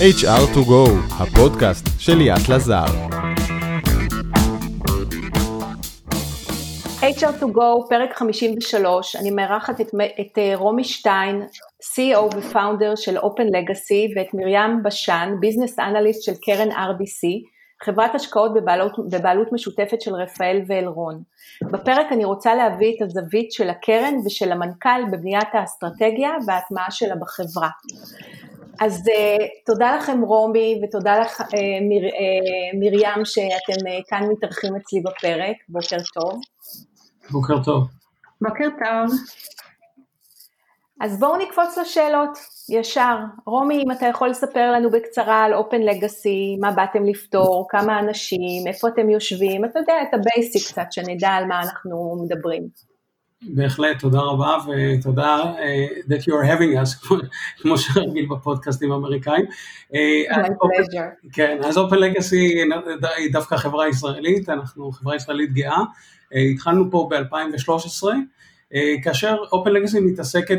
HR2Go, הפודקאסט של ליאת לזר. HR2Go, פרק 53, אני מארחת את, את אה, רומי שטיין, CEO ופאונדר של Open Legacy, ואת מרים בשן, ביזנס אנליסט של קרן RBC, חברת השקעות בבעלות, בבעלות משותפת של רפאל ואלרון. בפרק אני רוצה להביא את הזווית של הקרן ושל המנכ"ל בבניית האסטרטגיה וההטמעה שלה בחברה. אז uh, תודה לכם רומי ותודה לך uh, מיר, uh, מרים שאתם uh, כאן מתארחים אצלי בפרק, בוקר טוב. בוקר טוב. בוקר טוב. אז בואו נקפוץ לשאלות, ישר. רומי, אם אתה יכול לספר לנו בקצרה על Open Legacy, מה באתם לפתור, כמה אנשים, איפה אתם יושבים, אתה יודע, את ה-basic קצת, שנדע על מה אנחנו מדברים. בהחלט, תודה רבה ותודה uh, that you are having us, כמו שרגיל בפודקאסטים האמריקאים. Uh. כן, אז Open Legacy היא דווקא חברה ישראלית, אנחנו חברה ישראלית גאה. Uh, התחלנו פה ב-2013. אה, כאשר Open Legacy מתעסקת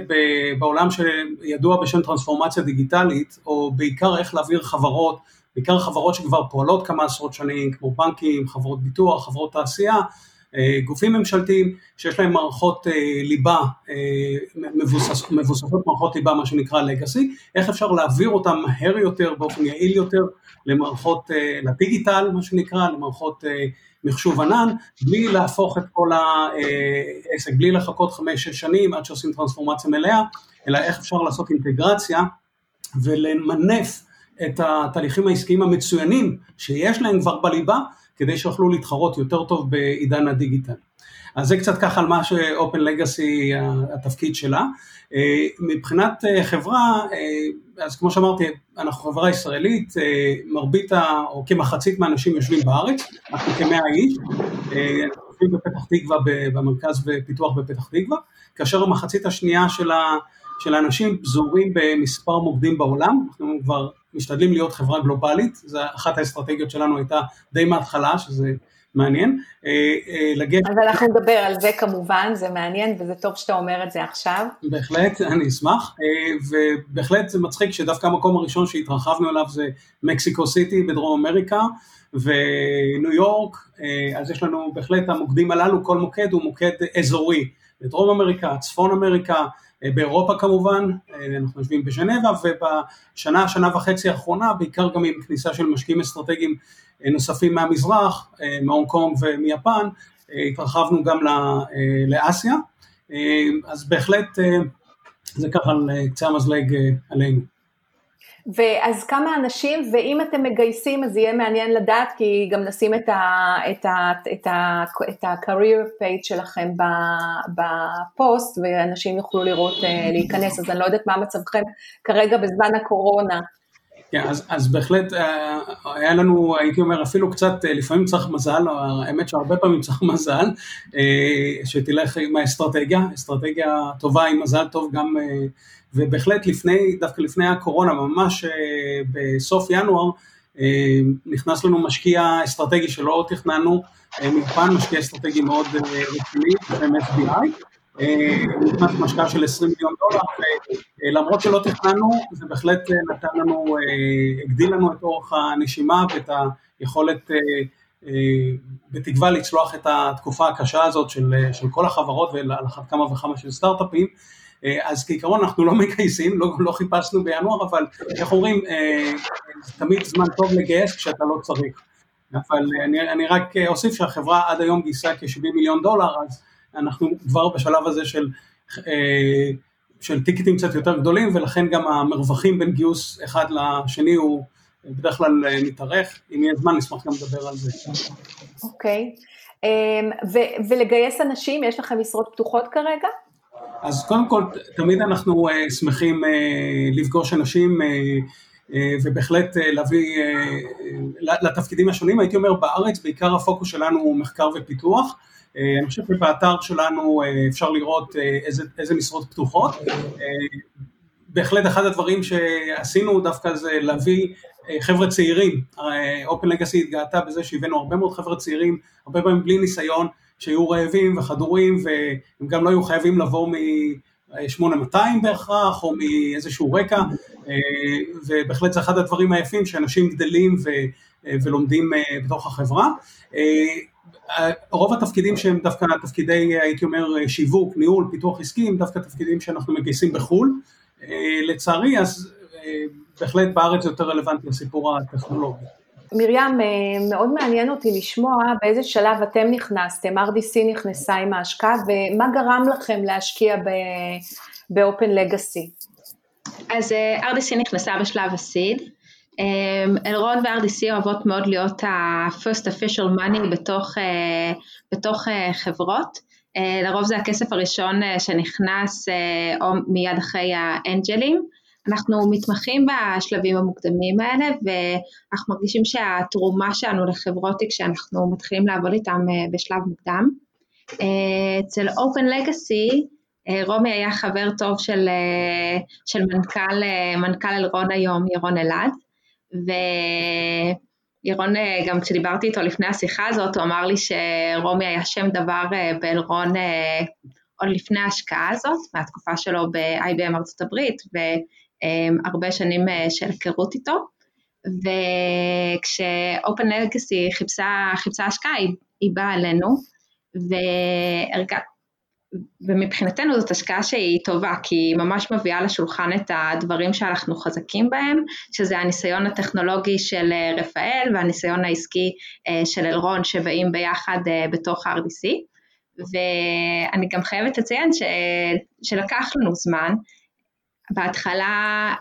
בעולם שידוע בשם טרנספורמציה דיגיטלית, או בעיקר איך להעביר חברות, בעיקר חברות שכבר פועלות כמה עשרות שנים, כמו בנקים, חברות ביטוח, חברות תעשייה, אה, גופים ממשלתיים שיש להם מערכות אה, ליבה, מבוסס, מבוססות מערכות ליבה, מה שנקרא Legacy, איך אפשר להעביר אותם מהר יותר, באופן יעיל יותר, למערכות, לדיגיטל, מה שנקרא, למערכות מחשוב ענן, בלי להפוך את כל העסק, בלי לחכות חמש-שש שנים עד שעושים טרנספורמציה מלאה, אלא איך אפשר לעשות אינטגרציה ולמנף את התהליכים העסקיים המצוינים שיש להם כבר בליבה, כדי שיוכלו להתחרות יותר טוב בעידן הדיגיטל. אז זה קצת ככה על מה ש-Open Legacy התפקיד שלה. אה, מבחינת אה, חברה, אה, אז כמו שאמרתי, אנחנו חברה ישראלית, מרבית או כמחצית מהאנשים יושבים בארץ, אנחנו כמאה איש, אנחנו יושבים בפתח תקווה, במרכז ופיתוח בפתח תקווה, כאשר המחצית השנייה של ה... של האנשים פזורים במספר מוקדים בעולם, אנחנו כבר משתדלים להיות חברה גלובלית, זו אחת האסטרטגיות שלנו הייתה די מההתחלה, שזה מעניין. אה, אה, לגשת... אז אנחנו נדבר על זה כמובן, זה מעניין וזה טוב שאתה אומר את זה עכשיו. בהחלט, אני אשמח, אה, ובהחלט זה מצחיק שדווקא המקום הראשון שהתרחבנו אליו זה מקסיקו סיטי בדרום אמריקה וניו יורק, אז יש לנו בהחלט המוקדים הללו, כל מוקד הוא מוקד אזורי, בדרום אמריקה, צפון אמריקה, באירופה כמובן, אנחנו יושבים בז'נבה ובשנה, שנה וחצי האחרונה, בעיקר גם עם כניסה של משקיעים אסטרטגיים נוספים מהמזרח, אה, מהונג קונג ומיפן, אה, התרחבנו גם אה, לאסיה, אז בהחלט זה ככה על קצה המזלג עלינו. ואז כמה אנשים, ואם אתם מגייסים אז יהיה מעניין לדעת, כי גם נשים את ה-career page שלכם בפוסט, ואנשים יוכלו לראות, להיכנס, אז אני לא יודעת מה מצבכם כרגע בזמן הקורונה. כן, אז, אז בהחלט אה, היה לנו, הייתי אומר, אפילו קצת, אה, לפעמים צריך מזל, האמת שהרבה פעמים צריך מזל, אה, שתלך עם האסטרטגיה, אסטרטגיה טובה עם מזל טוב גם, ובהחלט לפני, דווקא לפני הקורונה, ממש בסוף ינואר, נכנס לנו משקיע אסטרטגי שלא תכננו, מפן משקיע אסטרטגי מאוד רציני, בשם FBI, נכנס משקע של 20 מיליון דולר, ולמרות שלא תכננו, זה בהחלט נתן לנו, הגדיל לנו את אורך הנשימה ואת היכולת בתקווה לצלוח את התקופה הקשה הזאת של, של כל החברות ועל אחת כמה וכמה של סטארט-אפים. אז כעיקרון אנחנו לא מגייסים, לא, לא חיפשנו בינואר, אבל איך אומרים, תמיד זמן טוב לגייס כשאתה לא צריך. אבל אני, אני רק אוסיף שהחברה עד היום גייסה כ-70 מיליון דולר, אז אנחנו כבר בשלב הזה של, אה, של טיקטים קצת יותר גדולים ולכן גם המרווחים בין גיוס אחד לשני הוא בדרך כלל אה, מתארך, אם יהיה זמן נשמח גם לדבר על זה. אוקיי, okay. אמ, um, ולגייס אנשים, יש לכם משרות פתוחות כרגע? אז קודם כל, תמיד אנחנו uh, שמחים uh, לפגוש אנשים uh, ובהחלט להביא לתפקידים השונים, הייתי אומר בארץ בעיקר הפוקוס שלנו הוא מחקר ופיתוח, אני חושב שבאתר שלנו אה, אפשר לראות אה, איזה, איזה משרות פתוחות. בהחלט אחד הדברים שעשינו דווקא זה להביא חבר'ה צעירים, Open Legacy התגאתה בזה שהבאנו הרבה מאוד חבר'ה צעירים, הרבה פעמים בלי ניסיון, שהיו רעבים וחדורים והם גם לא היו חייבים לבוא 8200 בהכרח, או מאיזשהו רקע, ובהחלט זה אחד הדברים היפים שאנשים גדלים ו, ולומדים בתוך החברה. רוב התפקידים שהם דווקא תפקידי, הייתי אומר, שיווק, ניהול, פיתוח עסקי, הם דווקא תפקידים שאנחנו מגייסים בחו"ל. לצערי, אז בהחלט בארץ זה יותר רלוונטי לסיפור הטכנולוגי. מרים, אה, מאוד מעניין אותי לשמוע באיזה שלב אתם נכנסתם, RDC נכנסה עם ההשקעה, ומה גרם לכם להשקיע ב-open legacy? אז אה, RDC נכנסה בשלב הסיד. אה, אלרון ו-RDC אוהבות מאוד להיות ה-first official money בתוך, בתוך חברות. לרוב זה הכסף הראשון שנכנס או מיד אחרי האנג'לים. אנחנו מתמחים בשלבים המוקדמים האלה ואנחנו מרגישים שהתרומה שלנו לחברות היא כשאנחנו מתחילים לעבוד איתם אה, בשלב מוקדם. אה, אצל Open Legacy אה, רומי היה חבר טוב של, של מנכ"ל, מנכ"ל אלרון היום, ירון אלעד, וירון, גם כשדיברתי איתו לפני השיחה הזאת, הוא אמר לי שרומי היה שם דבר באלרון עוד לפני ההשקעה הזאת, מהתקופה שלו ב-IBM ארצות הברית, אמ, הרבה שנים אה, של היכרות איתו, וכש-open legacy חיפשה, חיפשה השקעה, היא, היא באה אלינו, והרגע, ומבחינתנו זאת השקעה שהיא טובה, כי היא ממש מביאה לשולחן את הדברים שאנחנו חזקים בהם, שזה הניסיון הטכנולוגי של אה, רפאל והניסיון העסקי אה, של אלרון שבאים ביחד בתוך RDC, ואני גם חייבת לציין ש, שלקח לנו זמן, בהתחלה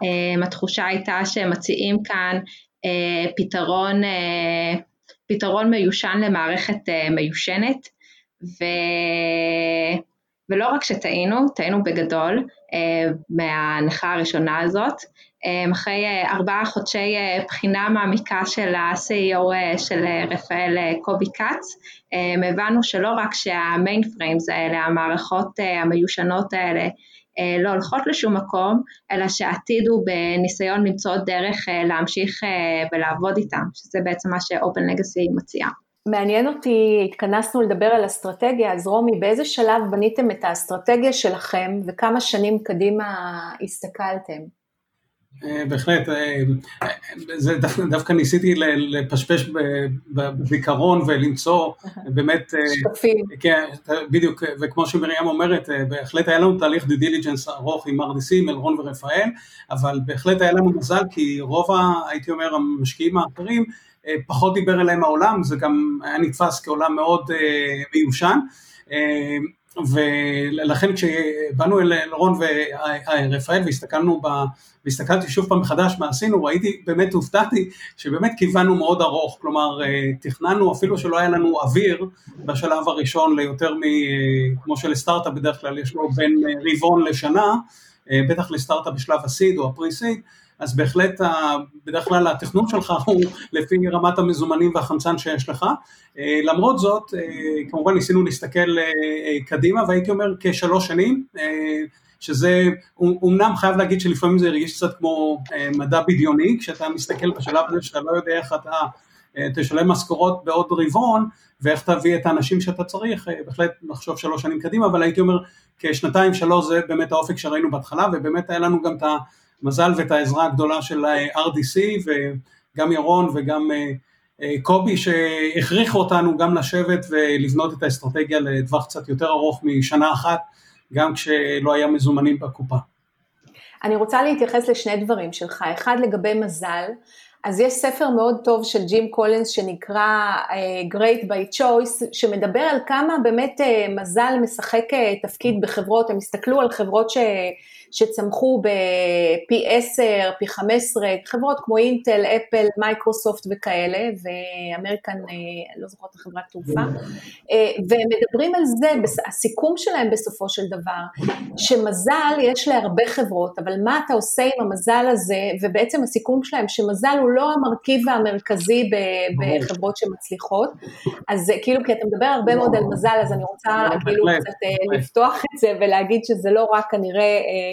התחושה הייתה שהם מציעים כאן פתרון, פתרון מיושן למערכת מיושנת, ו... ולא רק שטעינו, טעינו בגדול uh, מההנחה הראשונה הזאת. Um, אחרי uh, ארבעה חודשי uh, בחינה מעמיקה של ה-CEO uh, של רפאל קובי כץ, הבנו שלא רק שה-mainframes האלה, המערכות המיושנות האלה, אה, לא הולכות לשום מקום, אלא שהעתיד הוא בניסיון למצוא דרך אה, להמשיך אה, ולעבוד איתם, שזה בעצם מה ש-open legacy מציעה. מעניין אותי, התכנסנו לדבר על אסטרטגיה, אז רומי, באיזה שלב בניתם את האסטרטגיה שלכם וכמה שנים קדימה הסתכלתם? אה, בהחלט, אה, זה דווקא ניסיתי לפשפש בזיכרון ולמצוא באמת, אה, שקפים, כן, בדיוק, וכמו שמרים אומרת, בהחלט היה לנו תהליך די דיליג'נס ארוך עם מרדיסים, אלרון ורפאל, אבל בהחלט היה לנו מזל כי רוב, הייתי אומר, המשקיעים האחרים, פחות דיבר אליהם העולם, זה גם היה נתפס כעולם מאוד מיושן. ולכן כשבאנו אל רון ורפאל והסתכלנו, ב, והסתכלתי שוב פעם מחדש מה עשינו, ראיתי, באמת הופתעתי שבאמת כיוונו מאוד ארוך, כלומר אה, תכננו אפילו שלא היה לנו אוויר בשלב הראשון ליותר מ... כמו שלסטארט-אפ בדרך כלל יש לו בין רבעון לשנה, אה, בטח לסטארט-אפ בשלב הסיד או הפרי-סיד, אז בהחלט בדרך כלל התכנון שלך הוא לפי רמת המזומנים והחמצן שיש לך. אה, למרות זאת, אה, כמובן ניסינו להסתכל אה, קדימה והייתי אומר כשלוש שנים, שזה אומנם חייב להגיד שלפעמים זה הרגיש קצת כמו מדע בדיוני, כשאתה מסתכל בשלב הזה שאתה לא יודע איך אתה תשלם משכורות בעוד רבעון ואיך תביא את האנשים שאתה צריך, בהחלט לחשוב שלוש שנים קדימה, אבל הייתי אומר כשנתיים שלוש זה באמת האופק שראינו בהתחלה ובאמת היה לנו גם את ה... מזל ואת העזרה הגדולה של RDC וגם ירון וגם אה, אה, קובי שהכריחו אותנו גם לשבת ולבנות את האסטרטגיה לטווח קצת יותר ארוך משנה אחת, גם כשלא היה מזומנים בקופה. אני רוצה להתייחס לשני דברים שלך, אחד לגבי מזל, אז יש ספר מאוד טוב של ג'ים קולנס שנקרא Great by Choice, שמדבר על כמה באמת מזל משחק תפקיד בחברות, הם הסתכלו על חברות ש... שצמחו בפי 10, פי 15, חברות כמו אינטל, אפל, מייקרוסופט וכאלה, ואמריקן, לא זוכרת החברת תעופה, והם מדברים על זה, הסיכום שלהם בסופו של דבר, שמזל יש להרבה חברות, אבל מה אתה עושה עם המזל הזה, ובעצם הסיכום שלהם שמזל הוא לא המרכיב המרכזי בחברות שמצליחות, אז כאילו, כי אתה מדבר הרבה מאוד על מזל, אז אני רוצה כאילו קצת לפתוח את זה ולהגיד שזה לא רק כנראה אה,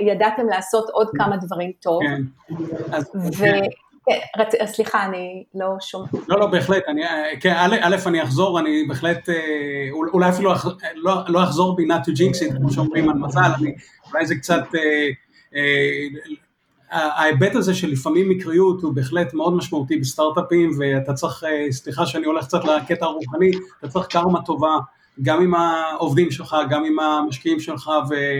ידעתם לעשות עוד כמה דברים טוב. כן. אז, ו... כן. כן, רצ... סליחה, אני לא שומעת. לא, לא, בהחלט, אני, כן, א', א', אני אחזור, אני בהחלט, אולי אפילו לא, לא אחזור בי not to jinx it, כמו שאומרים על מזל, אני, אולי זה קצת, ההיבט הזה של לפעמים מקריות הוא בהחלט מאוד משמעותי בסטארט-אפים, ואתה צריך, סליחה שאני הולך קצת לקטע הרוחני, אתה צריך קרמה טובה. גם עם העובדים שלך, גם עם המשקיעים שלך,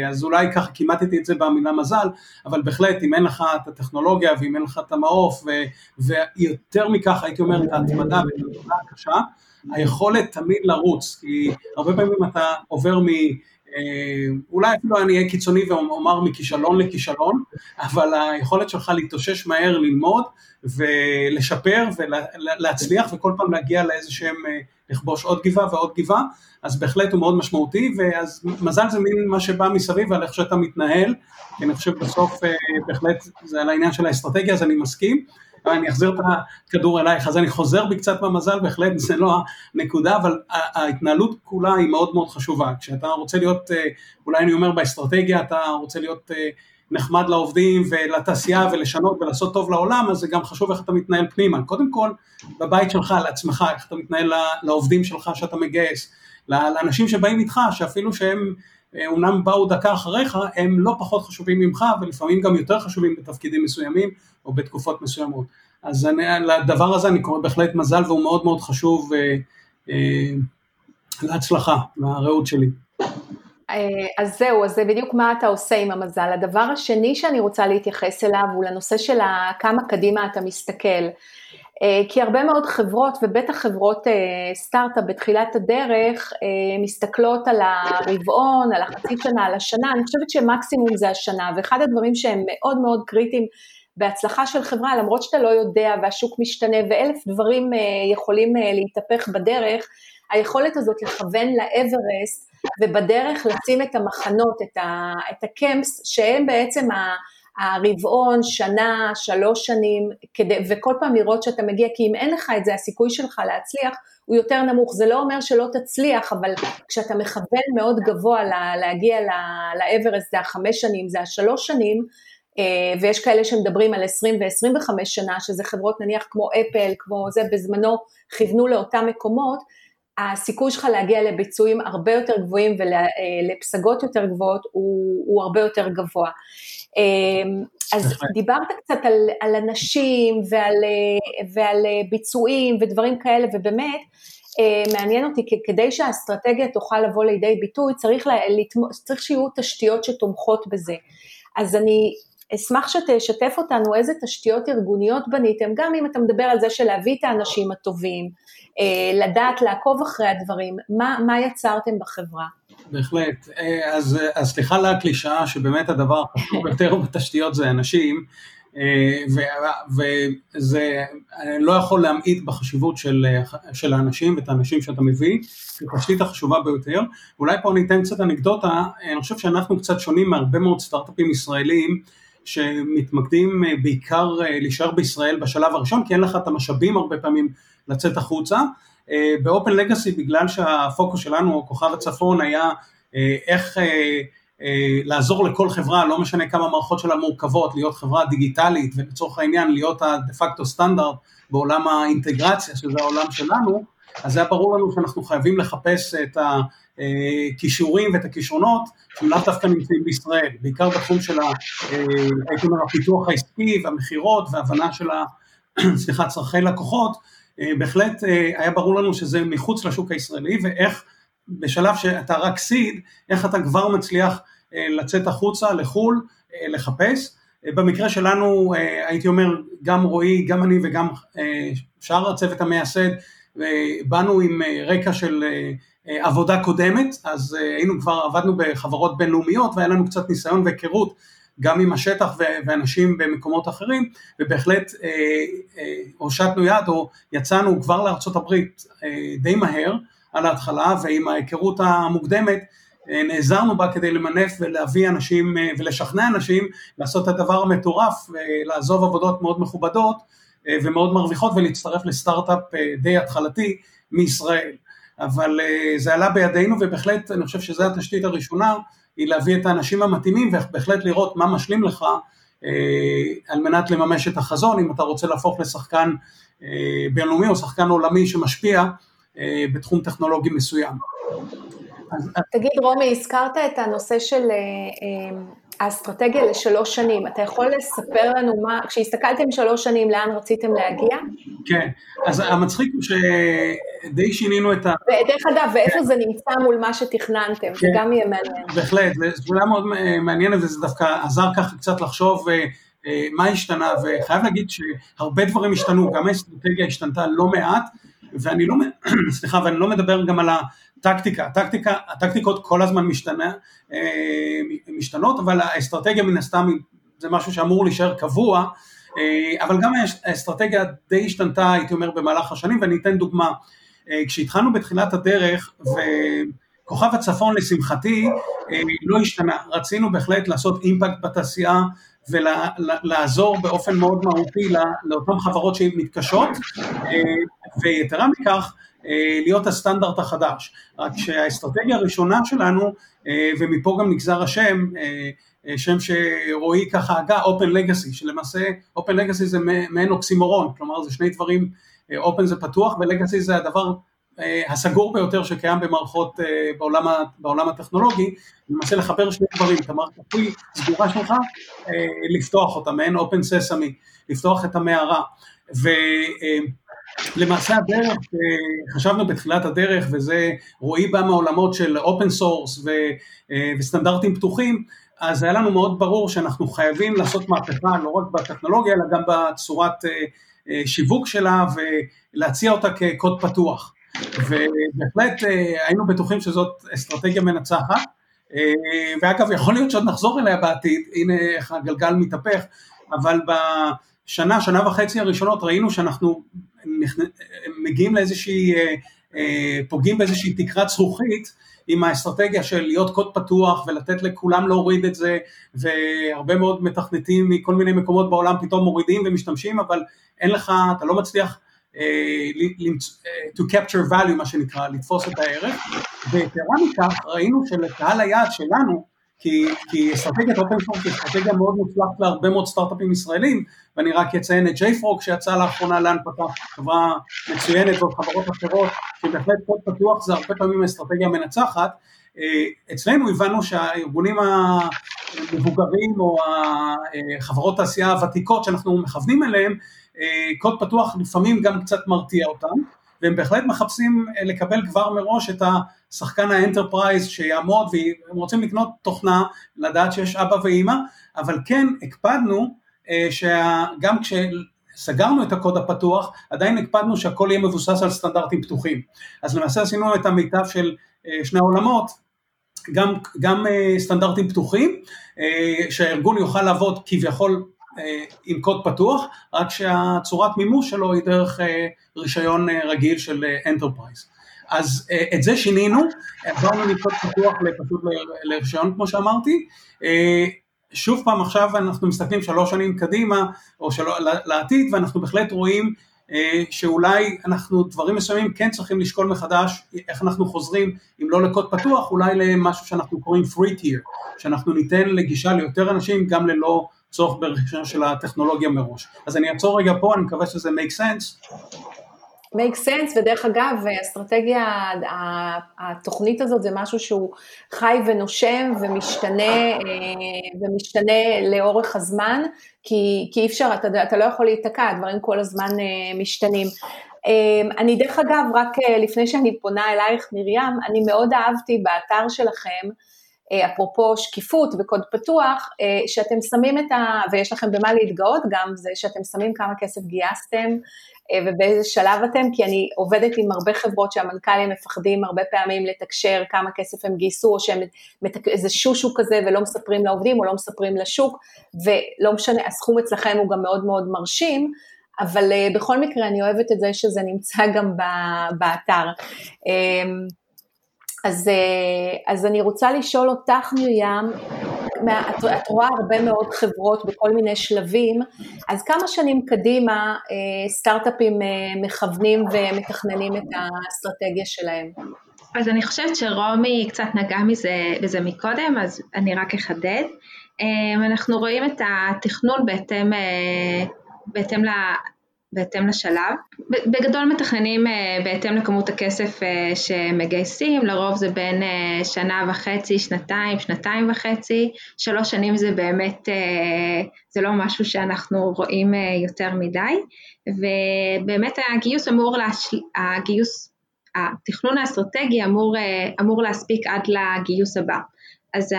אז אולי ככה כימטתי את זה במילה מזל, אבל בהחלט אם אין לך את הטכנולוגיה ואם אין לך את המעוף, ו, ויותר מכך הייתי אומר את ההתמדה ואת ההתמדה הקשה, היכולת תמיד לרוץ, כי הרבה פעמים אתה עובר מ... אה, אולי אפילו אני אהיה קיצוני ואומר מכישלון לכישלון, אבל היכולת שלך להתאושש מהר, ללמוד ולשפר ולהצליח וכל פעם להגיע לאיזה שהם, אה, לכבוש עוד גבעה ועוד גבעה, אז בהחלט הוא מאוד משמעותי, ואז מזל זה מין מה שבא מסביב על איך שאתה מתנהל, כי אני חושב בסוף אה, בהחלט זה על העניין של האסטרטגיה, אז אני מסכים. אני אחזיר את הכדור אלייך, אז אני חוזר בי קצת במזל, בהחלט זה לא הנקודה, אבל ההתנהלות כולה היא מאוד מאוד חשובה. כשאתה רוצה להיות, אה, אולי אני אומר באסטרטגיה, אתה רוצה להיות אה, נחמד לעובדים ולתעשייה ולשנות ולעשות טוב לעולם, אז זה גם חשוב איך אתה מתנהל פנימה. קודם כל, בבית שלך, לעצמך, איך אתה מתנהל לעובדים שלך שאתה מגייס, לאנשים שבאים איתך, שאפילו שהם אה, אומנם באו דקה אחריך, הם לא פחות חשובים ממך ולפעמים גם יותר חשובים בתפקידים מסוימים או בתקופות מסוימות. אז אני, לדבר הזה אני קורא בהחלט מזל והוא מאוד מאוד חשוב אה, אה, להצלחה, לרעות שלי. אה, אז זהו, אז זה בדיוק מה אתה עושה עם המזל. הדבר השני שאני רוצה להתייחס אליו הוא לנושא של כמה קדימה אתה מסתכל. אה, כי הרבה מאוד חברות, ובטח חברות אה, סטארט-אפ בתחילת הדרך, אה, מסתכלות על הרבעון, על החצי שנה, על השנה, אני חושבת שמקסימום זה השנה, ואחד הדברים שהם מאוד מאוד קריטיים בהצלחה של חברה, למרות שאתה לא יודע והשוק משתנה ואלף דברים יכולים להתהפך בדרך, היכולת הזאת לכוון לאברסט ובדרך לשים את המחנות, את הקמפס, שהם בעצם ה... הרבעון, שנה, שלוש שנים, כדי, וכל פעם לראות שאתה מגיע, כי אם אין לך את זה, הסיכוי שלך להצליח הוא יותר נמוך. זה לא אומר שלא תצליח, אבל כשאתה מכוון מאוד גבוה לה, להגיע לאברסט, זה החמש שנים, זה השלוש שנים, אה, ויש כאלה שמדברים על 20 ו-25 שנה, שזה חברות נניח כמו אפל, כמו זה, בזמנו כיוונו לאותם מקומות, הסיכוי שלך להגיע לביצועים הרבה יותר גבוהים ולפסגות יותר גבוהות הוא, הוא הרבה יותר גבוה. אמ, אז דיברת קצת על, על אנשים ועל, ועל ביצועים ודברים כאלה, ובאמת אה, מעניין אותי, כדי שהאסטרטגיה תוכל לבוא לידי ביטוי, צריך, לה, צריך שיהיו תשתיות שתומכות בזה. אז אני אשמח שתשתף אותנו איזה תשתיות ארגוניות בניתם, גם אם אתה מדבר על זה של להביא את האנשים הטובים, אה, לדעת לעקוב אחרי הדברים, מה, מה יצרתם בחברה? בהחלט, אה, אז, אז סליחה על הקלישאה שבאמת הדבר החשוב ביותר בתשתיות זה אנשים, אה, וזה, אני לא יכול להמעיט בחשיבות של, של האנשים ואת האנשים שאתה מביא, זו התשתית החשובה ביותר. אולי פה אני אתן קצת אנקדוטה, אני חושב שאנחנו קצת שונים מהרבה מאוד סטארט-אפים ישראלים, שמתמקדים בעיקר להישאר בישראל בשלב הראשון, כי אין לך את המשאבים הרבה פעמים לצאת החוצה. אה, באופן לגאסי בגלל שהפוקוס שלנו, כוכב הצפון, היה אה, איך אה, לעזור לכל חברה, לא משנה כמה מערכות שלה מורכבות, להיות חברה דיגיטלית ולצורך העניין להיות הדה פקטו סטנדרט בעולם האינטגרציה, שזה העולם שלנו, אז היה ברור לנו שאנחנו חייבים לחפש את הכישורים ואת הכישרונות שהם לאו דווקא נמצאים בישראל, בעיקר בתחום של אומר הפיתוח העסקי והמכירות והבנה של. סליחה, צרכי לקוחות, אה, בהחלט אה, היה ברור לנו שזה מחוץ לשוק הישראלי ואיך בשלב שאתה רק סיד, איך אתה כבר מצליח אה, לצאת החוצה לחו"ל, לחפש. במקרה שלנו הייתי אומר גם רועי, גם אני וגם שאר הצוות המייסד באנו עם רקע של עבודה קודמת, אז היינו כבר עבדנו בחברות בינלאומיות והיה לנו קצת ניסיון והיכרות גם עם השטח ואנשים במקומות אחרים, ובהחלט אה, אה, הושטנו יד או יצאנו כבר אה, די מהר על ההתחלה, ועם ההיכרות המוקדמת נעזרנו בה כדי למנף ולהביא אנשים ולשכנע אנשים לעשות את הדבר המטורף, לעזוב עבודות מאוד מכובדות ומאוד מרוויחות ולהצטרף לסטארט-אפ די התחלתי מישראל. אבל זה עלה בידינו ובהחלט אני חושב שזו התשתית הראשונה היא להביא את האנשים המתאימים ובהחלט לראות מה משלים לך על מנת לממש את החזון, אם אתה רוצה להפוך לשחקן בינלאומי או שחקן עולמי שמשפיע בתחום טכנולוגי מסוים. תגיד רומי, הזכרת את הנושא של האסטרטגיה לשלוש שנים, אתה יכול לספר לנו מה, כשהסתכלתם שלוש שנים, לאן רציתם להגיע? כן, אז המצחיק הוא שדי שינינו את ה... ודרך אגב, ואיפה זה נמצא מול מה שתכננתם, כן, זה גם יהיה מעניין. בהחלט, זו שאלה מאוד מעניינת וזה דווקא עזר ככה קצת לחשוב אה, אה, מה השתנה, וחייב להגיד שהרבה דברים השתנו, גם האסטרטגיה השתנתה לא מעט, ואני לא, סליחה, ואני לא מדבר גם על הטקטיקה, הטקטיקה, הטקטיקות כל הזמן משתנה, אה, משתנות, אבל האסטרטגיה מן הסתם זה משהו שאמור להישאר קבוע, אה, אבל גם האסטרטגיה די השתנתה, הייתי אומר, במהלך השנים, ואני אתן דוגמה. אה, כשהתחלנו בתחילת הדרך, וכוכב הצפון לשמחתי לא השתנה, רצינו בהחלט לעשות אימפקט בתעשייה ולעזור באופן מאוד מהותי לאותן חברות שמתקשות, ויתרה מכך, להיות הסטנדרט החדש. רק שהאסטרטגיה הראשונה שלנו, ומפה גם נגזר השם, שם שרועי ככה הגה, Open Legacy, שלמעשה Open Legacy זה מעין אוקסימורון, כלומר זה שני דברים, Open זה פתוח ו-Legacy זה הדבר הסגור ביותר שקיים במערכות בעולם, בעולם הטכנולוגי, למעשה לחבר שני דברים, את המערכת הכי סגורה שלך, לפתוח אותה, מעין Open Sesame, לפתוח את המערה. ו... למעשה הדרך, חשבנו בתחילת הדרך, וזה רועי בא מהעולמות של open source וסטנדרטים פתוחים, אז היה לנו מאוד ברור שאנחנו חייבים לעשות מהפכה לא רק בטכנולוגיה, אלא גם בצורת שיווק שלה ולהציע אותה כקוד פתוח. ובהחלט היינו בטוחים שזאת אסטרטגיה מנצחת, ואגב יכול להיות שעוד נחזור אליה בעתיד, הנה איך הגלגל מתהפך, אבל בשנה, שנה וחצי הראשונות ראינו שאנחנו מגיעים לאיזושהי, אה, אה, פוגעים באיזושהי תקרת זכוכית עם האסטרטגיה של להיות קוד פתוח ולתת לכולם להוריד את זה והרבה מאוד מתכנתים מכל מיני מקומות בעולם פתאום מורידים ומשתמשים אבל אין לך, אתה לא מצליח uh, to capture value מה שנקרא, לתפוס את הערך. ויתרה מכך ראינו שלקהל היעד שלנו כי, כי אסטרטגיית open source היא אסטרטגיה מאוד מוצלחת להרבה מאוד סטארט-אפים ישראלים, ואני רק אציין את JFrog שיצא לאחרונה להנפקה, חברה מצוינת ועוד חברות אחרות, שבהחלט קוד פתוח זה הרבה פעמים אסטרטגיה מנצחת. אה, אצלנו הבנו שהארגונים המבוגרים או החברות תעשייה הוותיקות שאנחנו מכוונים אליהם, אה, קוד פתוח לפעמים גם קצת מרתיע אותם. והם בהחלט מחפשים אה, לקבל כבר מראש את השחקן ה enterprise שיעמוד והם רוצים לקנות תוכנה, לדעת שיש אבא ואימא, אבל כן הקפדנו אה, שגם כשסגרנו את הקוד הפתוח, עדיין הקפדנו שהכל יהיה מבוסס על סטנדרטים פתוחים. אז למעשה עשינו את המיטב של אה, שני העולמות, גם, גם סטנדרטים פתוחים, שהארגון יוכל לעבוד כביכול אה, עם קוד פתוח, רק שהצורת מימוש שלו היא דרך אה, רישיון אה, רגיל של enterprise. אז את זה שינינו, עברנו מקוד פתוח פשוט לרישיון כמו שאמרתי, שוב פעם עכשיו אנחנו מסתכלים שלוש שנים קדימה או של... לעתיד ואנחנו בהחלט רואים שאולי אנחנו דברים מסוימים כן צריכים לשקול מחדש איך אנחנו חוזרים אם לא לקוד פתוח אולי למשהו שאנחנו קוראים free tier שאנחנו ניתן לגישה ליותר אנשים גם ללא צורך ברכישה של הטכנולוגיה מראש. אז אני אעצור רגע פה, אני מקווה שזה make sense. Make sense, ודרך אגב, אסטרטגיה, התוכנית הזאת זה משהו שהוא חי ונושם ומשתנה, אה, ומשתנה לאורך הזמן, כי, כי אי אפשר, אתה, אתה לא יכול להיתקע, הדברים כל הזמן אה, משתנים. אה, אני דרך אגב, רק לפני שאני פונה אלייך מרים, אני מאוד אהבתי באתר שלכם, אפרופו שקיפות וקוד פתוח, אה, שאתם שמים את ה... ויש לכם במה להתגאות גם, זה שאתם שמים כמה כסף גייסתם אה, ובאיזה שלב אתם, כי אני עובדת עם הרבה חברות שהמנכ"לים מפחדים הרבה פעמים לתקשר כמה כסף הם גייסו, או שהם איזה שושו כזה ולא מספרים לעובדים או לא מספרים לשוק, ולא משנה, הסכום אצלכם הוא גם מאוד מאוד מרשים, אבל בכל מקרה אני אוהבת את זה שזה נמצא גם באתר. אז, אה, אז אני רוצה לשאול אותך מרים, את, את רואה הרבה מאוד חברות בכל מיני שלבים, אז כמה שנים קדימה אה, סטארט-אפים אה, מכוונים ומתכננים את האסטרטגיה שלהם? אז אני חושבת שרומי קצת נגע מזה, בזה מקודם, אז אני רק אחדד. אנחנו רואים את התכנון בהתאם, בהתאם בהתאם לשלב. בגדול מתכננים אה, בהתאם לכמות הכסף אה, שמגייסים, לרוב זה בין אה, שנה וחצי, שנתיים, שנתיים וחצי, שלוש שנים זה באמת, זה לא משהו שאנחנו רואים יותר מדי, ובאמת הגיוס אמור, להשל... הגיוס, התכנון האסטרטגי אמור, אמור להספיק עד לגיוס הבא. אז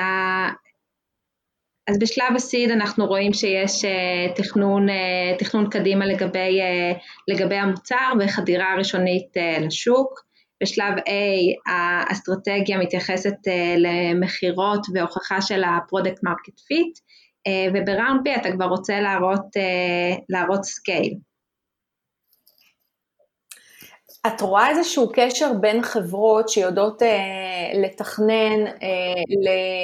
אז בשלב ה seed אנחנו רואים שיש אה, תכנון, אה, תכנון קדימה לגבי, אה, לגבי המוצר וחדירה ראשונית לשוק. בשלב A האסטרטגיה מתייחסת למכירות והוכחה של ה product market fit, וב round B אתה כבר רוצה להראות, להראות scale. את רואה איזשהו קשר בין חברות שיודעות אה, לתכנן אה,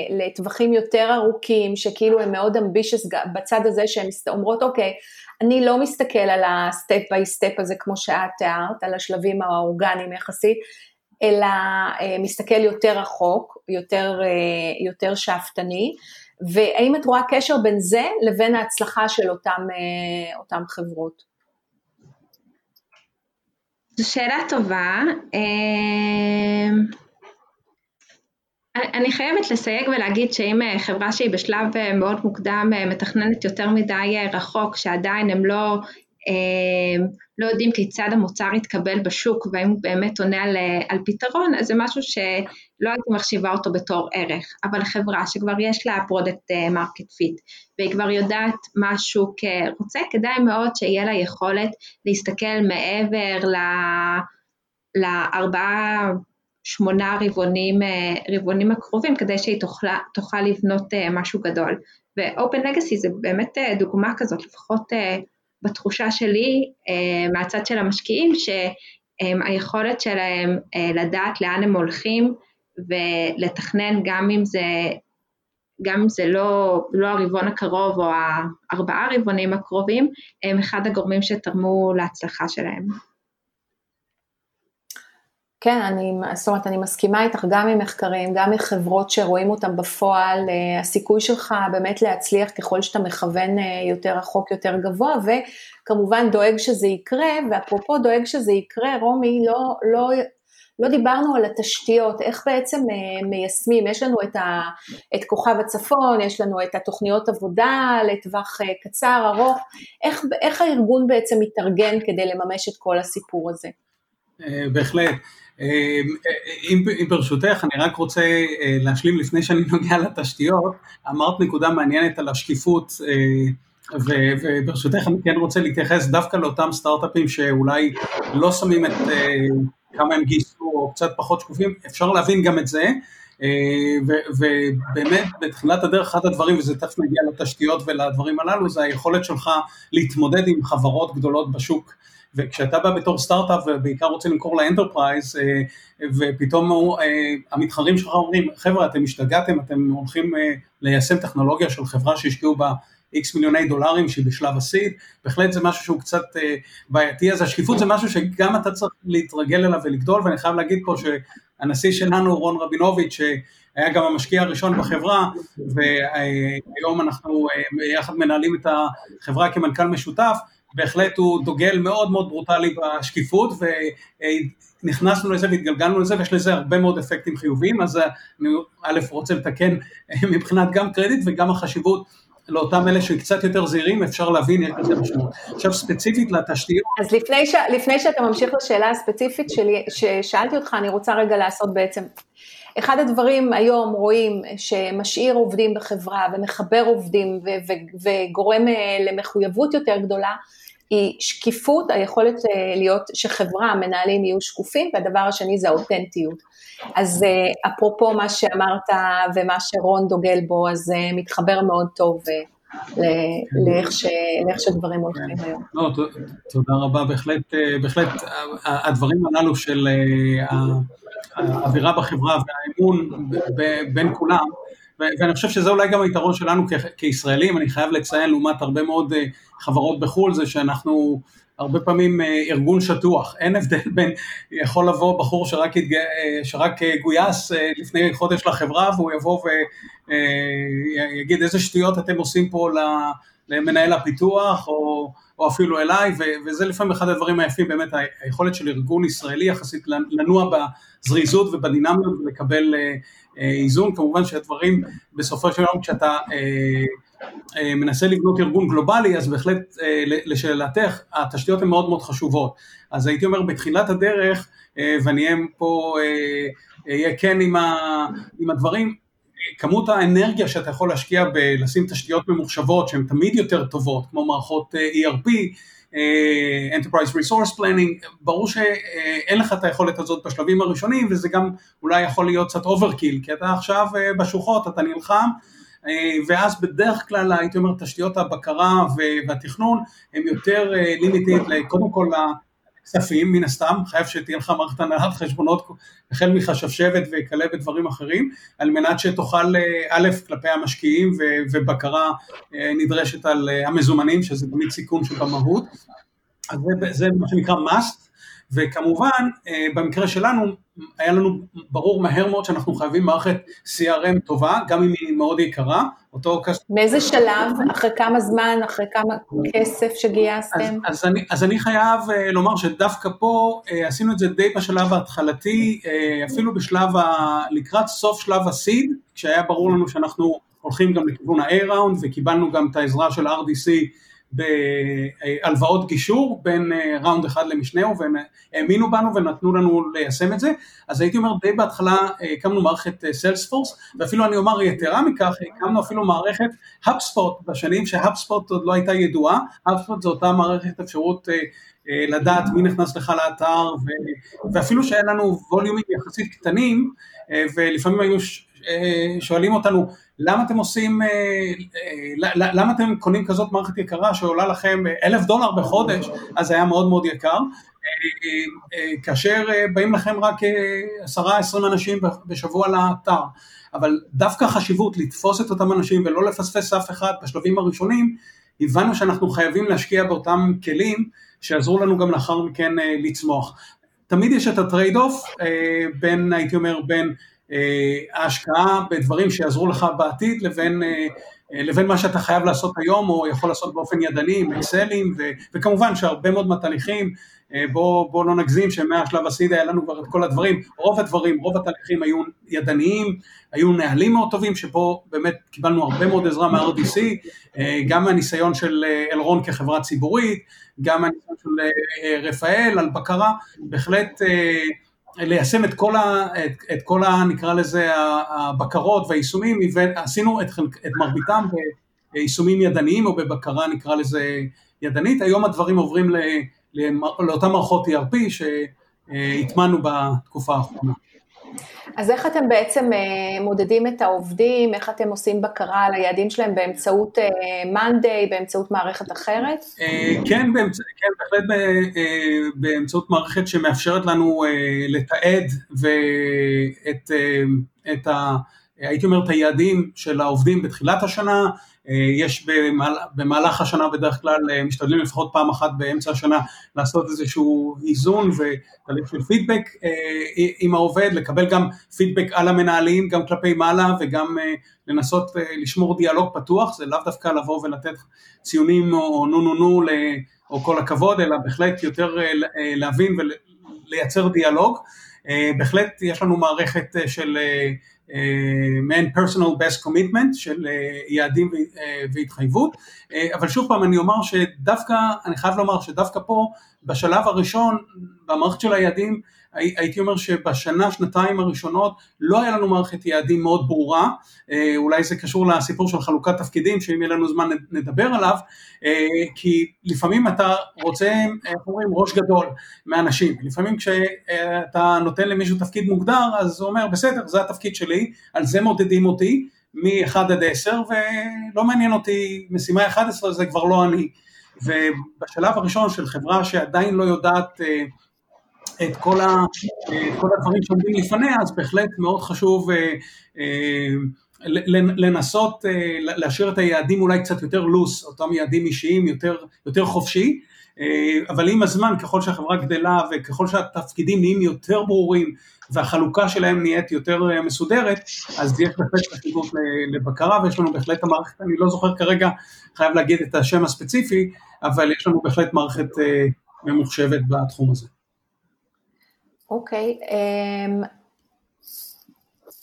לטווחים יותר ארוכים, שכאילו הן מאוד ambitious בצד הזה שהן אומרות, אוקיי, אני לא מסתכל על ה step by step הזה כמו שאת תיארת, על השלבים האורגניים יחסית, אלא אה, מסתכל יותר רחוק, יותר, אה, יותר שאפתני, והאם את רואה קשר בין זה לבין ההצלחה של אותן, אה, חברות? זו שאלה טובה. אמ, אני חייבת לסייג ולהגיד שאם אה, חברה שהיא בשלב אה, מאוד מוקדם אה, מתכננת יותר מדי רחוק, שעדיין הם לא לא יודעים כיצד המוצר יתקבל בשוק והאם הוא באמת עונה על, על פתרון, אז זה משהו שלא הייתי מחשיבה אותו בתור ערך. אבל חברה שכבר יש לה product market fit והיא כבר יודעת מה השוק רוצה, כדאי מאוד שיהיה לה יכולת להסתכל מעבר ל... לארבעה, שמונה רבעונים, רבעונים הקרובים כדי שהיא תוכל, תוכל לבנות משהו גדול. ו-open legacy זה באמת דוגמה כזאת, לפחות בתחושה שלי אה, מהצד של המשקיעים, שהיכולת שלהם אה, לדעת לאן הם הולכים ולתכנן גם אם זה, גם אם זה לא, לא הרבעון הקרוב או הארבעה רבעונים הקרובים, הם אחד הגורמים שתרמו להצלחה שלהם. כן, אני, זאת אומרת, אני מסכימה איתך גם ממחקרים, גם מחברות שרואים אותם בפועל, אה, הסיכוי שלך באמת להצליח ככל שאתה מכוון אה, יותר רחוק, יותר גבוה, וכמובן דואג שזה יקרה, ואפרופו דואג שזה יקרה, רומי, לא, לא, לא דיברנו על התשתיות, איך בעצם אה, מיישמים, יש לנו את, ה, את כוכב הצפון, יש לנו את התוכניות עבודה לטווח קצר, ארוך, איך, איך הארגון בעצם מתארגן כדי לממש את כל הסיפור הזה? בהחלט. אם, אם ברשותך, אני רק רוצה אה, להשלים לפני שאני נוגע לתשתיות, אמרת נקודה מעניינת על השקיפות, אה, וברשותך אני כן רוצה להתייחס דווקא לאותם סטארט-אפים שאולי לא שמים את אה, כמה הם גייסו או קצת פחות שקופים, אפשר להבין גם את זה, ובאמת בתחילת הדרך אחד הדברים, וזה תכף נגיע לתשתיות ולדברים הללו, זה היכולת שלך להתמודד עם חברות גדולות בשוק. וכשאתה בא בתור סטארט-אפ ובעיקר רוצה למכור ל enterprise אה, ופתאום אה, המתחרים שלך אומרים חבר'ה אתם השתגעתם אתם הולכים אה, ליישם טכנולוגיה של חברה שהשקיעו בה איקס מיליוני דולרים שהיא בשלב ה seed, בהחלט זה משהו שהוא קצת בעייתי, אז השקיפות זה משהו שגם אתה צריך להתרגל אליו ולגדול, ואני חייב להגיד פה שהנשיא שלנו רון רבינוביץ', שהיה גם המשקיע הראשון בחברה, והיום אנחנו יחד מנהלים את החברה כמנכ"ל משותף, בהחלט הוא דוגל מאוד מאוד ברוטלי בשקיפות ונכנסנו לזה והתגלגלנו לזה ויש לזה הרבה מאוד אפקטים חיוביים אז אני א' רוצה לתקן מבחינת גם קרדיט וגם החשיבות לאותם אלה שקצת יותר זהירים אפשר להבין איך זה משמעות. עכשיו ספציפית לתשתיות. אז לפני, ש... לפני שאתה ממשיך לשאלה הספציפית שלי, ששאלתי אותך אני רוצה רגע לעשות בעצם אחד הדברים היום רואים שמשאיר עובדים בחברה ומחבר עובדים ו- ו- וגורם אה, למחויבות יותר גדולה, היא שקיפות, היכולת אה, להיות שחברה, מנהלים יהיו שקופים, והדבר השני זה האותנטיות. אז אה, אפרופו מה שאמרת ומה שרון דוגל בו, אז זה מתחבר מאוד טוב לאיך, ש, לאיך שדברים הולכים כן. היום. לא, תודה רבה, בהחלט, בהחלט הדברים הללו של האווירה בחברה והאמון בין כולם, ואני חושב שזה אולי גם היתרון שלנו כישראלים, אני חייב לציין לעומת הרבה מאוד חברות בחו"ל, זה שאנחנו הרבה פעמים ארגון שטוח, אין הבדל בין, יכול לבוא בחור שרק, התג... שרק גויס לפני חודש לחברה והוא יבוא ויגיד איזה שטויות אתם עושים פה למנהל הפיתוח או, או אפילו אליי, ו, וזה לפעמים אחד הדברים היפים, באמת היכולת של ארגון ישראלי יחסית לנוע בזריזות ובדינמיות ולקבל אה, אה, איזון, כמובן שהדברים בסופו של יום כשאתה אה, אה, מנסה לבנות ארגון גלובלי, אז בהחלט אה, לשאלתך, התשתיות הן מאוד מאוד חשובות, אז הייתי אומר בתחילת הדרך, אה, ואני אהיה פה, אהיה אה, כן עם, ה, עם הדברים, כמות האנרגיה שאתה יכול להשקיע בלשים תשתיות ממוחשבות שהן תמיד יותר טובות, כמו מערכות אה, ERP, אה, Enterprise Resource Planning, ברור שאין לך את היכולת הזאת בשלבים הראשונים וזה גם אולי יכול להיות קצת overkill, כי אתה עכשיו אה, בשוחות, אתה נלחם ואז בדרך כלל הייתי אומר תשתיות הבקרה והתכנון הם יותר לימיטית קודם כל כספים מן הסתם, חייב שתהיה לך מערכת הנהלת חשבונות החל מחשבשבת וכלה בדברים אחרים, על מנת שתוכל אה, א', כלפי המשקיעים ובקרה אה, נדרשת על אה, המזומנים, שזה תמיד סיכון שבמהות, אז זה, זה מה שנקרא must, וכמובן במקרה שלנו היה לנו ברור מהר מאוד שאנחנו חייבים מערכת CRM טובה, גם אם היא מאוד יקרה, אותו כסף. מאיזה שלב, אחרי כמה זמן, אחרי כמה כסף שגייסתם? אז, אז, אני, אז אני חייב uh, לומר שדווקא פה uh, עשינו את זה די בשלב ההתחלתי, אפילו בשלב, ה, לקראת סוף שלב ה-seed, כשהיה ברור לנו שאנחנו הולכים גם לכיוון ה-A-Round וקיבלנו גם את העזרה של RDC בהלוואות גישור בין ראונד אחד למשנהו והם האמינו בנו ונתנו לנו ליישם את זה. אז הייתי אומר די בהתחלה הקמנו מערכת סיילספורס ואפילו אני אומר יתרה מכך הקמנו אפילו מערכת האבספוט בשנים שהאבספוט עוד לא הייתה ידועה. האבספוט זו אותה מערכת אפשרות לדעת מי נכנס לך לאתר ואפילו שהיה לנו ווליומים יחסית קטנים ולפעמים היו שואלים אותנו למה אתם עושים, אה, אה, למה אתם קונים כזאת מערכת יקרה שעולה לכם אלף דולר בחודש, אז זה היה מאוד מאוד יקר, אה, כאשר באים לכם רק עשרה עשרים אנשים בשבוע לאתר, אבל דווקא החשיבות לתפוס את אותם אנשים ולא לפספס אף אחד בשלבים הראשונים, הבנו שאנחנו חייבים להשקיע באותם כלים שיעזרו לנו גם לאחר מכן לצמוח. תמיד יש את ה trade-off בין, הייתי אומר, בין אה, ההשקעה בדברים שיעזרו לך בעתיד לבין, אה, אה, לבין מה שאתה חייב לעשות היום או יכול לעשות באופן ידני עם אקסלים וכמובן שהרבה מאוד מהתהליכים בוא, בוא לא נגזים שמהשלב הסיד היה לנו כבר את כל הדברים, רוב הדברים, רוב התהליכים היו ידניים, היו נהלים מאוד טובים שפה באמת קיבלנו הרבה מאוד עזרה מה-RDC, גם מהניסיון של אלרון כחברה ציבורית, גם מהניסיון של רפאל על בקרה, בהחלט ליישם את כל, ה, את, את כל ה, נקרא לזה, הבקרות והיישומים, עשינו את, את מרביתם ביישומים ידניים או בבקרה, נקרא לזה, ידנית. היום הדברים עוברים ל, לאותן מערכות ERP שהטמענו בתקופה האחרונה. אז איך אתם בעצם אה, מודדים את העובדים, איך אתם עושים בקרה על היעדים שלהם באמצעות מאנדיי, אה, באמצעות מערכת אחרת? אה, כן, באמצ... כן, בהחלט באמצעות מערכת שמאפשרת לנו לתעד ואת את ה... הייתי אומר את היעדים של העובדים בתחילת השנה, יש במהלך השנה בדרך כלל אה, משתדלים לפחות פעם אחת באמצע השנה לעשות איזשהו איזון ותהליך של פידבק אה, עם העובד, לקבל גם פידבק על המנהלים גם כלפי מעלה וגם לנסות לשמור דיאלוג פתוח, זה לאו דווקא לבוא ולתת ציונים או נו נו נו או כל הכבוד, אלא בהחלט יותר להבין ולייצר דיאלוג. בהחלט יש לנו מערכת של מעין personal best commitment של אה, יעדים אה, והתחייבות, אה, אבל שוב פעם אני אומר שדווקא, אני חייב לומר שדווקא פה בשלב הראשון במערכת של היעדים הייתי אומר שבשנה, שנתיים הראשונות לא היה לנו מערכת יעדים מאוד ברורה, אה, אולי זה קשור לסיפור של חלוקת תפקידים, שאם יהיה לנו זמן נדבר עליו, אה, כי לפעמים אתה רוצה, איך אומרים, ראש גדול מאנשים, לפעמים כשאתה נותן למישהו תפקיד מוגדר, אז הוא אומר, בסדר, זה התפקיד שלי, על זה מודדים אותי, מ-1 עד 10, ולא מעניין אותי, משימה 11 זה כבר לא אני. ובשלב הראשון של חברה שעדיין לא יודעת אה, את כל, ה, את כל הדברים שעומדים לפניה, אז בהחלט מאוד חשוב אה, אה, לנסות להשאיר את היעדים אולי קצת יותר לוס, אותם יעדים אישיים יותר, יותר חופשי, אבל עם הזמן ככל שהחברה גדלה וככל שהתפקידים נהיים יותר ברורים והחלוקה שלהם נהיית יותר מסודרת, אז יש בהחלט חשיבות לבקרה ויש לנו בהחלט המערכת, אני לא זוכר כרגע, חייב להגיד את השם הספציפי, אבל יש לנו בהחלט מערכת ממוחשבת בתחום הזה. אוקיי, um,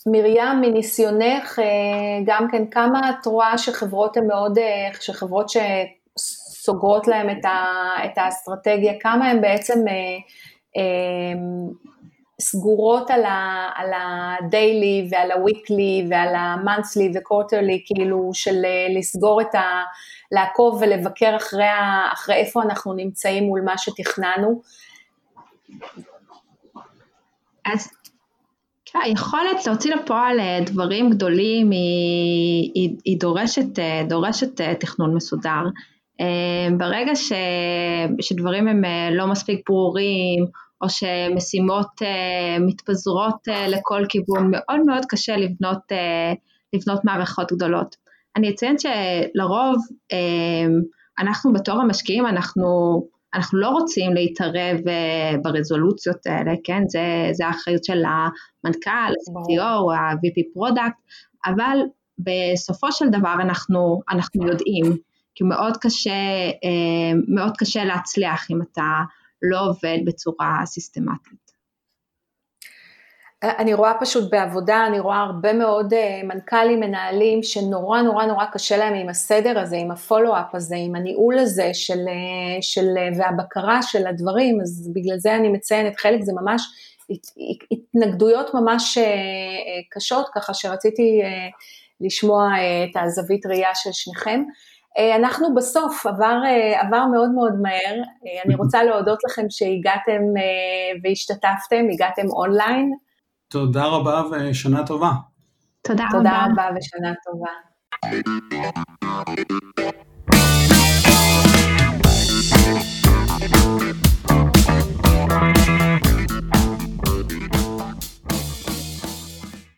מרים, מניסיונך, אה, גם כן, כמה את רואה שחברות הן מאוד, אה, שחברות שסוגרות להן את, ה, את האסטרטגיה, כמה הן בעצם אה, סגורות על, ה, על ה-daily ועל ה-weekly ועל ה-monthly ו-quarterly, כאילו של לסגור את ה... לעקוב ולבקר אחרי, ה, אחרי איפה אנחנו נמצאים מול מה שתכננו. אז כן, היכולת להוציא לפועל אה, דברים גדולים היא, היא, היא דורשת, אה, דורשת אה, תכנון מסודר. ברגע ש, שדברים הם לא מספיק ברורים, או שמשימות מתפזרות לכל כיוון, מאוד מאוד קשה לבנות, לבנות מערכות גדולות. אני אציין שלרוב אנחנו בתור המשקיעים, אנחנו אנחנו לא רוצים להתערב אה, ברזולוציות האלה, כן? זה, זה האחריות של המנכ"ל, ה-CTO, ה-VP product, אבל בסופו של דבר אנחנו, אנחנו יודעים, כי מאוד קשה, אה, מאוד קשה להצליח אם אתה לא עובד בצורה סיסטמטית. אני רואה פשוט בעבודה, אני רואה הרבה מאוד אה, מנכ"לים, מנהלים, שנורא נורא נורא קשה להם עם הסדר הזה, עם ה follow-up הזה, עם הניהול הזה של, אה, של, אה, והבקרה של הדברים, אז בגלל זה אני מציינת, חלק זה ממש התנגדויות ממש קשות, ככה שרציתי לשמוע את הזווית ראייה של שניכם. אנחנו בסוף, עבר, עבר מאוד מאוד מהר, אני רוצה להודות לכם שהגעתם והשתתפתם, הגעתם אונליין, תודה רבה ושנה טובה. תודה, רבה. רבה ושנה טובה.